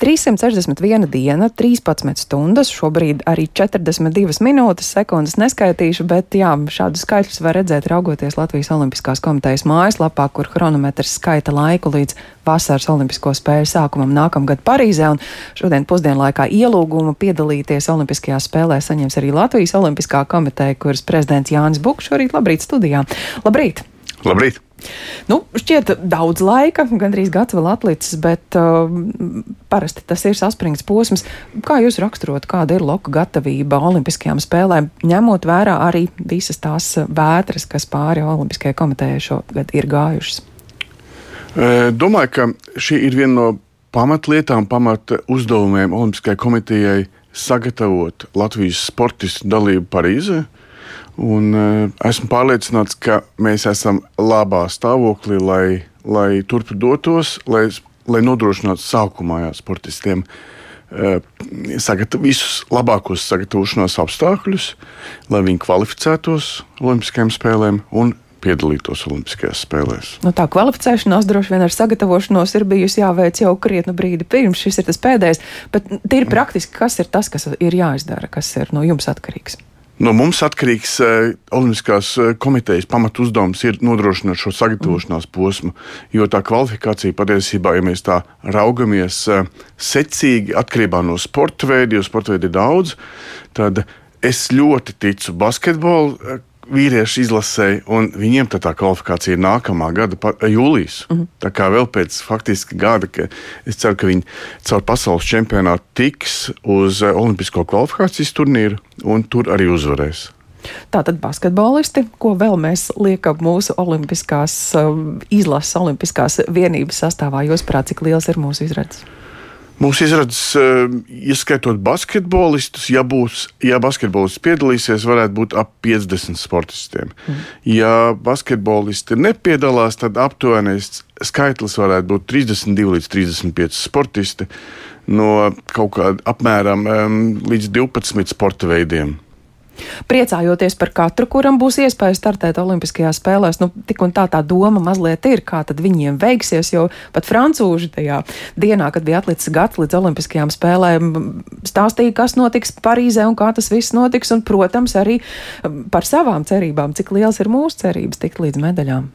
361 diena, 13 stundas, šobrīd arī 42 minūtes, sekundes neskaitīšu, bet jā, šādu skaitļus var redzēt raugoties Latvijas Olimpiskās komitejas mājaslapā, kur chronometrs skaita laiku līdz vasaras Olimpisko spēļu sākumam nākamgad Parīzē. Un šodien pusdienlaikā ielūgumu piedalīties Olimpiskajās spēlēs saņems arī Latvijas Olimpiskā komiteja, kuras prezidents Jānis Bukš šorīt labrīt studijā. Labrīt! Labrīt! Nu, šķiet, daudz laika, gandrīz gads vēl atlicis, bet uh, parasti tas ir saspringts posms. Kā jūs raksturot, kāda ir loka gatavība Olimpiskajām spēlēm, ņemot vērā arī visas tās vētras, kas pāri Olimpiskajai komitejai šogad ir gājušas? Domāju, ka šī ir viena no pamatlietām, pamat uzdevumiem Olimpiskajai komitejai sagatavot Latvijas sportistu dalību Parīzē. Un, uh, esmu pārliecināts, ka mēs esam labā stāvoklī, lai, lai turpinātu dotos, lai, lai nodrošinātu sākumā jā, sportistiem uh, sagatavo, visus labākos sagatavošanās apstākļus, lai viņi kvalificētos Olimpiskajām spēlēm un piedalītos Olimpiskajās spēlēs. Nu, tā kvalificēšanās droši vien ar sagatavošanos ir bijusi jāveic jau krietnu brīdi pirms šis ir tas pēdējais, bet tīri praktiski, kas ir tas, kas ir jāizdara, kas ir no jums atkarīgs? No mums atkarīgs uh, Olimpiskās uh, komitejas pamatu uzdevums ir nodrošināt šo sagatavošanās posmu, jo tā kvalifikācija patiesībā, ja mēs tā raugamies uh, secīgi atkarībā no sporta veida, jo sporta veidi ir daudz, tad es ļoti ticu basketbolu vīriešu izlasēji, un viņiem tā kvalifikācija ir nākamā gada jūlijas. Mm -hmm. Tā kā vēl pēc faktiski gada, ka es ceru, ka viņi caur pasaules čempionātu tiks uz eh, Olimpisko kvalifikācijas turnīru un tur arī uzvarēs. Tātad basketbolisti, ko vēl mēs liekam mūsu olimpiskās um, izlases, olimpiskās vienības sastāvā, jūs prāt, cik liels ir mūsu izredzes? Mūsu izredzes, eh, ieskaitot basketbolistus, ja, būs, ja basketbolists piedalīsies, varētu būt ap 50 sportistiem. Mm. Ja basketbolisti nepiedalās, tad aptuvenais skaitlis varētu būt 32 līdz 35 sportisti no kaut kāda apmēram līdz 12 sporta veidiem. Priecājoties par katru, kuram būs iespēja startēt Olimpiskajās spēlēs, nu, tik un tā tā doma mazliet ir, kā tad viņiem veiksies, jo pat francūži tajā dienā, kad bija atlicis gads līdz Olimpiskajām spēlēm, stāstīja, kas notiks Parīzē un kā tas viss notiks, un, protams, arī um, par savām cerībām, cik liels ir mūsu cerības tikt līdz medaļām.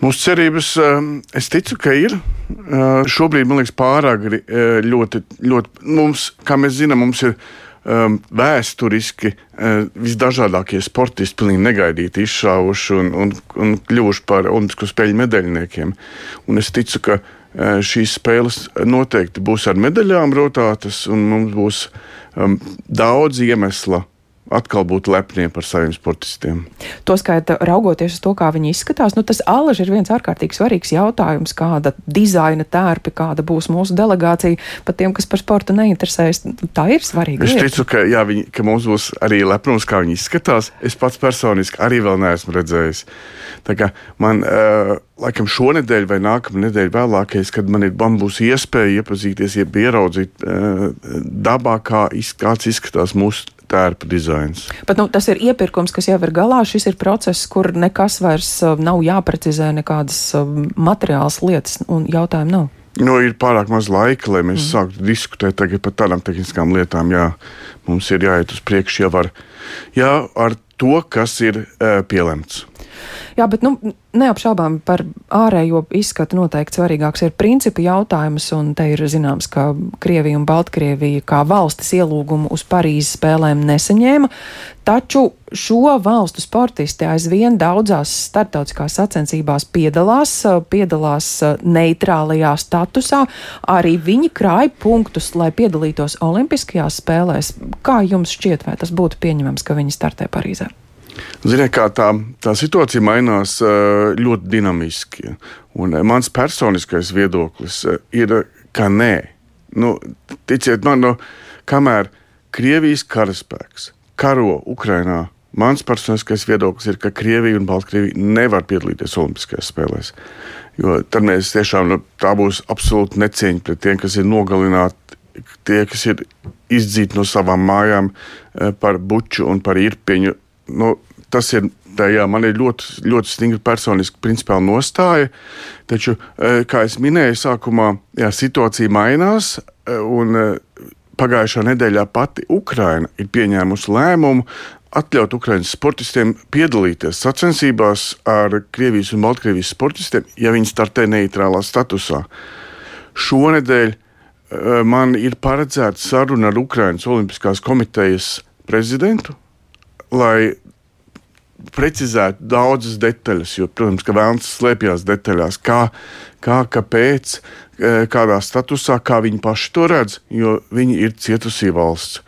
Mūsu cerības, um, es ticu, ka ir. Uh, šobrīd man liekas pārāk uh, ļoti, ļoti, mums, kā mēs zinām, mums ir um, vēsturiski uh, visdažādākie sportisti pilnīgi negaidīti izšāvuši un, un, un kļuvuši par Olimpisko spēļu medaļniekiem. Un es ticu, ka uh, šīs spēles noteikti būs ar medaļām rotātas, un mums būs um, daudz iemeslu atkal būt lepni par saviem sportistiem. To skaita, raugoties uz to, kā viņi izskatās, nu, tas alaži ir viens ārkārtīgi svarīgs jautājums, kāda dizaina tērpi, kāda būs mūsu delegācija. Pat tiem, kas par sportu neinteresējas, tā ir svarīga. Es ticu, ka, jā, viņi, ka mums būs arī lepnums, kā viņi izskatās. Es pats personiski arī vēl neesmu redzējis. Tā kā man, uh, laikam, šonadēļ vai nākamā nedēļa vēlākais, kad man, ir, man būs iespēja iepazīties, jeb ieraudzīt uh, dabā, kā iz, kāds izskatās mūsu tērpa dizains. Bet nu, tas ir iepirkums, kas jau ir galā. Šis ir process, kur nekas vairs uh, nav jāprecizē, nekādas uh, materiālas lietas un jautājumu nav. Nu, ir pārāk maz laika, lai mēs mm. sāktu diskutēt par tādām tehniskām lietām. Jā, mums ir jāiet uz priekšu jau ar, jā, ar to, kas ir uh, pielemts. Jā, bet nu, neapšaubām par ārējo izskatu noteikti svarīgāks ir principu jautājums, un te ir zināms, ka Krievija un Baltkrievija kā valstis ielūgumu uz Parīzes spēlēm nesaņēma, taču šo valstu sportisti aizvien daudzās startautiskās sacensībās piedalās, piedalās neitrālajā statusā, arī viņi krāja punktus, lai piedalītos Olimpiskajās spēlēs. Kā jums šķiet, vai tas būtu pieņemams, ka viņi startē Parīzē? Ziniet, kā tā, tā situācija mainās ļoti dinamiski. Un mans personiskais viedoklis ir, ka nē. Nu, ticiet man, no, kamēr Krievijas karaspēks karo Ukrajinā, mans personiskais viedoklis ir, ka Krievija un Baltkrievija nevar piedalīties Olimpiskajās spēlēs. Jo tad mēs tiešām nu, tā būs absolūti necieņa pret tiem, kas ir nogalināti, tie, kas ir izdzīti no savām mājām par buču un par irpiņu. Nu, tas ir tajā man ir ļoti, ļoti stingra personiska principāla nostāja. Taču, kā jau minēju, sākumā jā, situācija mainās. Un, Pagājušā nedēļā pati Ukraina ir pieņēmusi lēmumu atļaut Ukraiņas sportistiem piedalīties sacensībās ar Krievijas un Baltkrievijas sportistiem, ja viņi startē neitrālā statusā. Šonadēļ man ir paredzēta saruna ar Ukraiņas Olimpiskās komitejas prezidentu, lai precizētu daudzas detaļas, jo, protams, ka vēlams slēpjas detaļās, kā, kā, kāpēc, kādā statusā, kā viņi paši to redz, jo viņi ir cietusī valsts.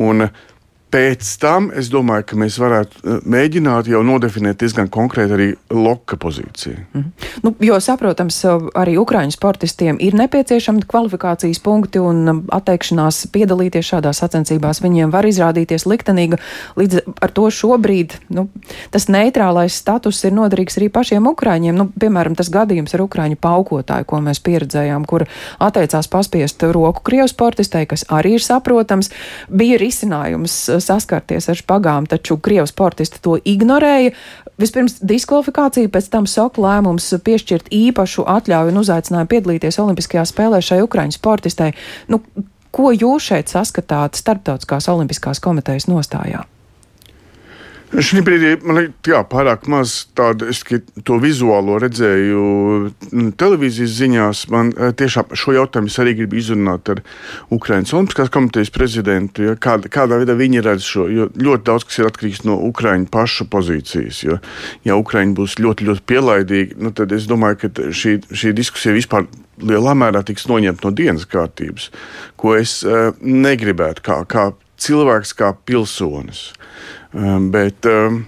Un, uh, Pēc tam es domāju, ka mēs varētu eh, mēģināt jau nodefinēt diezgan konkrēti arī loka pozīciju. Mm -hmm. nu, jo, saprotams, arī Ukrāņu sportistiem ir nepieciešami kvalifikācijas punkti un atteikšanās piedalīties šādās sacensībās. Viņiem var izrādīties liktenīga. Līdz ar to šobrīd nu, tas neitrālais status ir noderīgs arī pašiem Ukrāņiem. Nu, piemēram, tas gadījums ar Ukrāņu paukotāju, ko mēs pieredzējām, kur atteicās paspiest roku Krievijas sportistei, kas arī ir saprotams, bija risinājums saskarties ar špagām, taču Krievijas sportisti to ignorēja. Vispirms diskvalifikācija, pēc tam soka lēmums piešķirt īpašu atļauju un uzaicinājumu piedalīties Olimpiskajā spēlē šai Ukraiņu sportistei. Nu, ko jūs šeit saskatāt starptautiskās Olimpiskās komitejas nostājā? Šī brīdī man ir jā, pārāk maz tādu, es to vizuālo redzēju mm, televīzijas ziņās. Man eh, tiešām šo jautājumu es arī gribu izrunāt ar Ukraiņas Olimpiskās komitejas prezidentu. Ja, kādā, kādā veidā viņi redz šo, jo ļoti daudz kas ir atkarīgs no Ukraiņu pašu pozīcijas. Jo, ja Ukraiņi būs ļoti, ļoti pielaidīgi, nu, tad es domāju, ka šī, šī diskusija vispār lielā mērā tiks noņemta no dienas kārtības, ko es uh, negribētu kā, kā cilvēks, kā pilsonis. Ehm, bet ehm,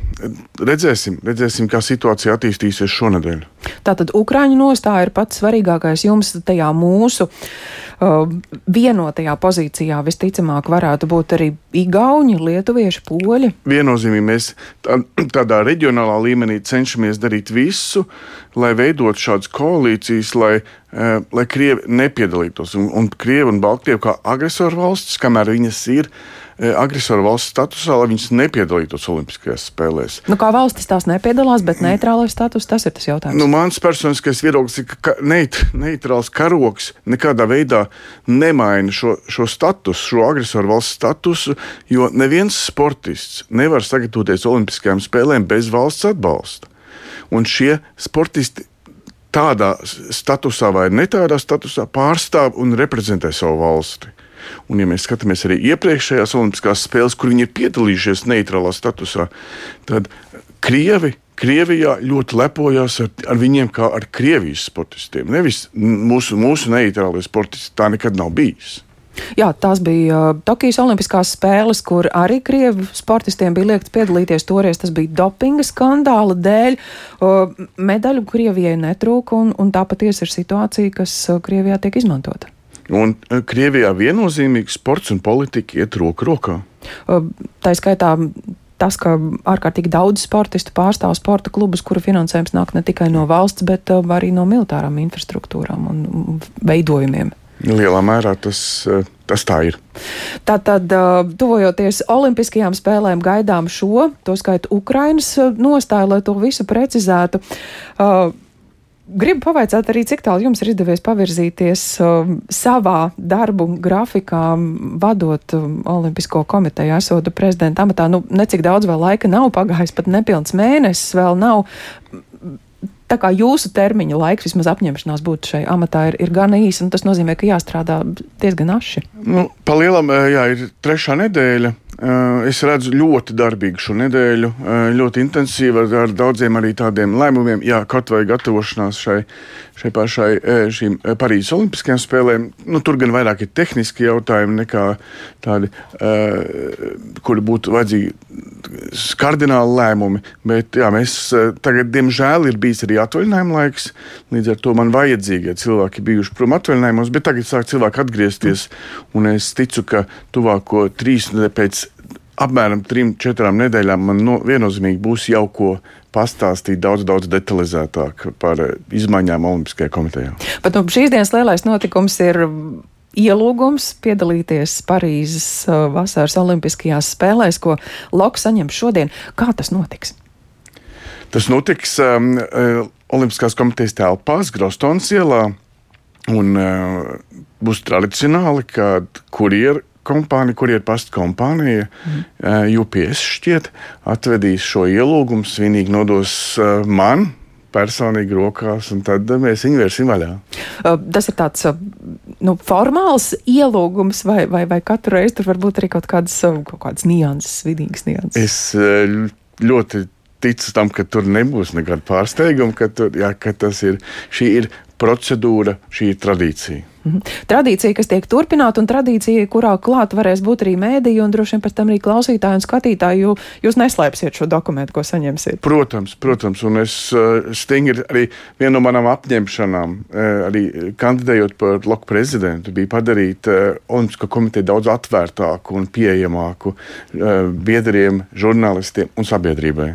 redzēsim, redzēsim, kā situācija attīstīsies šonadēļ. Tātad Ukrāņu nostāja ir pats svarīgākais jums tajā mūsu uh, vienotajā pozīcijā. Visticamāk, varētu būt arī Igauni, Lietuvieši, Poļi. Viennozīmīgi mēs tā, tādā reģionālā līmenī cenšamies darīt visu, lai veidot šādas koalīcijas, lai, uh, lai Krievi nepiedalītos. Un, un Krievi un Baltkrievi kā agresoru valstis, kamēr viņas ir, uh, agresoru valsts statusā, lai viņas nepiedalītos Olimpiskajās spēlēs. Nu, kā valstis tās nepiedalās, bet neitrālais status tas ir tas jautājums. Nu, mans personiskais viedoklis ir, ka neit, neitrāls karoks nekādā veidā nemaina šo, šo statusu, šo agresoru valsts statusu, jo neviens sportists nevar sagatavoties Olimpiskajām spēlēm bez valsts atbalsta. Un šie sportisti tādā statusā vai ne tādā statusā pārstāv un reprezentē savu valsti. Un, ja mēs skatāmies arī iepriekšējās Olimpiskās spēles, kur viņi ir piedalījušies neitrālā statusā, tad Krievi Krievijā ļoti lepojās ar, ar viņiem kā ar Krievijas sportistiem. Nevis mūsu, mūsu neitrālie sportisti. Tā nekad nav bijis. Jā, tās bija uh, Tokijas Olimpiskās spēles, kur arī krievu sportistiem bija liekts piedalīties. Toreiz tas bija dopinga skandāla dēļ. Uh, medaļu Krievijai netrūka, un, un tā patiesi ir situācija, kas uh, Krievijā tiek izmantota. Un eh, Krievijā viennozīmīgi sports un politika iet roku rokā. Tā skaitā tas, ka ārkārtīgi daudz sportistu pārstāv sporta klubus, kuru finansējums nāk ne tikai no valsts, bet arī no militārām infrastruktūrām un veidojumiem. Lielā mērā tas, eh, tas tā ir. Tātad, tuvojoties Olimpiskajām spēlēm, gaidām šo, to skaitu Ukrainas nostāju, lai to visu precizētu. Uh, Gribu pavaicāt arī, cik tālu jums ir izdevies pavirzīties uh, savā darbu grafikā, vadot uh, Olimpisko komiteju, esot prezidenta amatā. Nu, necik daudz vēl laika nav pagājis, pat nepilns mēnesis vēl nav. Tā kā jūsu termiņa laiks, vismaz apņemšanās būt šai amatā, ir, ir gan īsa, un tas nozīmē, ka jāstrādā diezgan aši. Nu, Palielam, jā, ir trešā nedēļa. Eh, es redzu ļoti darbīgu šo nedēļu, eh, ļoti intensīvu, ar daudziem arī tādiem lēmumiem. Jā, kaut vai gatavošanās šai, šai pašai eh, šīm Parīzes Olimpiskajām spēlēm. Nu, tur gan vairāk ir tehniski jautājumi nekā tādi, kuri būtu vajadzīgi kardināli lēmumi. Bet jā, mēs tagad, diemžēl, ir bijis arī atvaļinājuma laiks. Līdz ar to man vajadzīgie cilvēki bijuši prom atvaļinājumos, bet tagad sāk cilvēki atgriezties. Un es ticu, ka tuvāko trīs nedēļas pēc apmēram trim, četrām nedēļām man no, viennozīmīgi būs jau ko pastāstīt daudz, daudz detalizētāk par eh, izmaiņām Olimpiskajā komitejā. Bet nu, šīs dienas lielais notikums ir ielūgums piedalīties Parīzes uh, vasaras Olimpiskajās spēlēs, ko Loks saņem šodien. Kā tas notiks? Tas notiks um, Olimpiskās komitejas telpās, Grostons ielā. Un uh, būs tradicionāli, kad kurjeru kompānija, kurjeru pasta kompānija, mm. uh, UPS šķiet, atvedīs šo ielūgumu, svinīgi nodos uh, man, personīgi rokās, un tad mēs viņu vērsim vaļā. Tas ir tāds nu, formāls ielūgums, vai, vai, vai katru reizi tur var būt arī kaut kādas, kaut kādas nianses, vidīgas nianses? Es ļoti ticu tam, ka tur nebūs nekāda pārsteiguma, ka, tur, jā, ka tas ir, ir procedūra, šī tradīcija. Mhm. Tradīcija, kas tiek turpināta, un tradīcija, kurā klāt varēs būt arī mēdīji, un droši vien pēc tam arī klausītāji un skatītāji, jo jūs neslēpsiet šo dokumentu, ko saņemsiet. Protams, protams, un es uh, stingri arī viena no manām apņemšanām, uh, arī kandidējot par loku prezidentu, bija padarīt uh, Olimpisko komiteju daudz atvērtāku un pieejamāku biedriem, žurnālistiem un sabiedrībai.